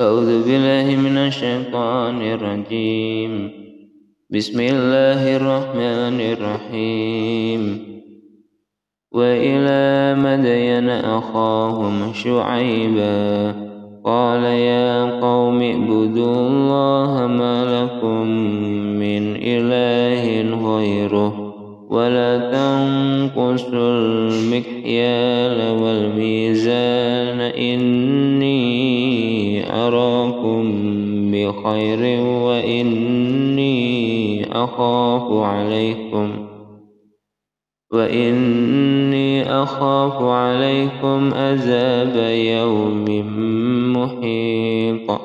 أعوذ بالله من الشيطان الرجيم. بسم الله الرحمن الرحيم. وإلى مدين أخاهم شعيبا قال يا قوم اعبدوا الله ما لكم من إله غيره ولا تنقصوا المكيال والميزان. إني بخير وإني أخاف عليكم وإني أخاف عليكم عذاب يوم محيط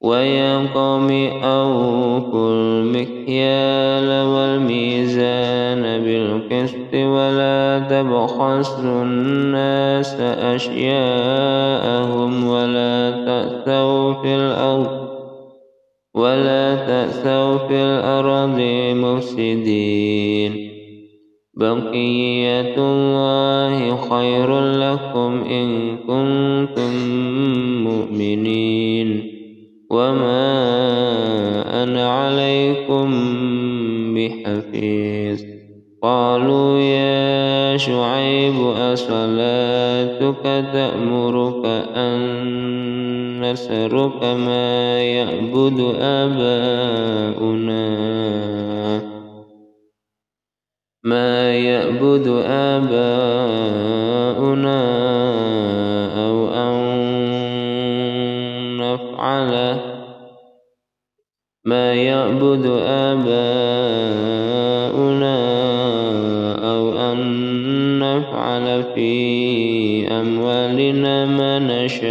ويا قوم أوفوا المكيال والميزان بالقسط ولا تبخسوا الناس أشياءهم ولا تأسوا في الأرض ولا تأسوا في الأرض مفسدين. بقية الله خير لكم إن كنتم مؤمنين. وما شعيب أصلاتك تأمرك أن نسرك ما يعبد آباؤنا. ما يعبد آباؤنا أو أن نفعل. ما يعبد آباؤنا في أموالنا ما نشاء.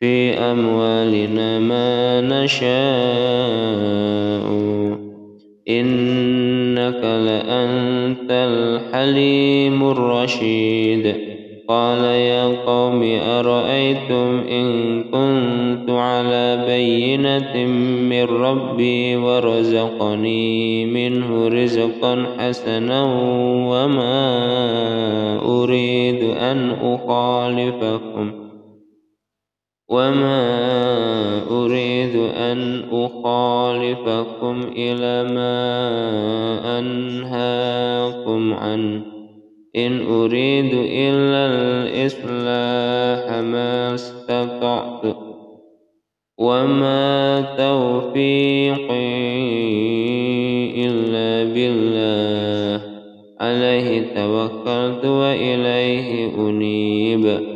في أموالنا ما نشاء. إنك لأنت الحليم الرشيد. قال يا قوم أرأيتم إن كنت على بينة من ربي ورزقني منه رزقا حسنا وما أريد أن أخالفكم وما أريد أن أخالفكم إلى ما أنهاكم عنه إن أريد إلا الإصلاح ما استطعت وما توفيقي إلا بالله. عليه توكلت وإليه أنيب.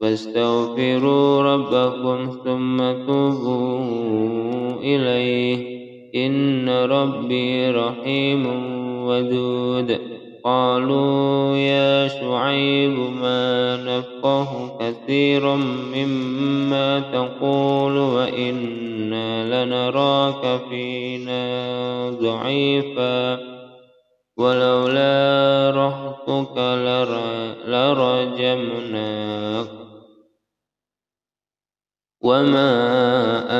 واستغفروا ربكم ثم توبوا إليه. إن ربي رحيم ودود. قالوا يا شعيب ما نفقه كثيرا مما تقول وإنا لنراك فينا ضعيفا. ولولا رهطك لرجمناك وما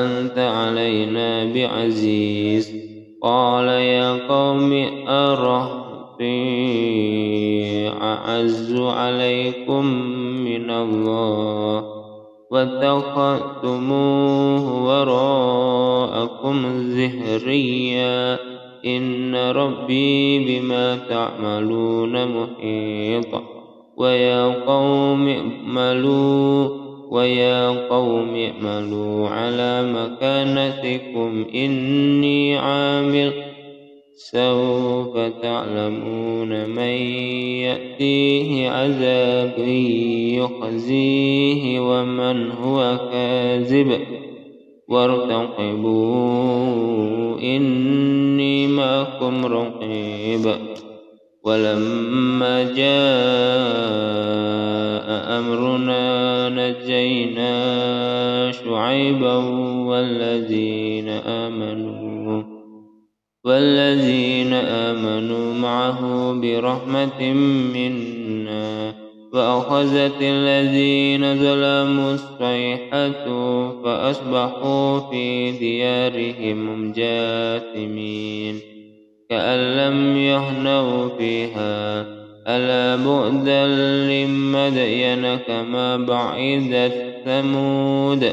أنت علينا بعزيز قال يا قوم أرهطي أعز عليكم من الله واتخذتموه وراءكم زهريا إن ربي بما تعملون محيط ويا قوم اعملوا ويا قوم اعملوا على مكانتكم إني عامل سوف تعلمون من يأتيه عذاب يخزيه ومن هو كاذب وارتقبوا إني معكم رقيب ولما جاء أمرنا نجينا شعيبا والذين آمنوا والذين آمنوا معه برحمة منا فأخذت الذين ظلموا الصيحة فأصبحوا في ديارهم جاثمين كأن لم يهنوا فيها. ألا بعدا لمدين كما بعدت ثمود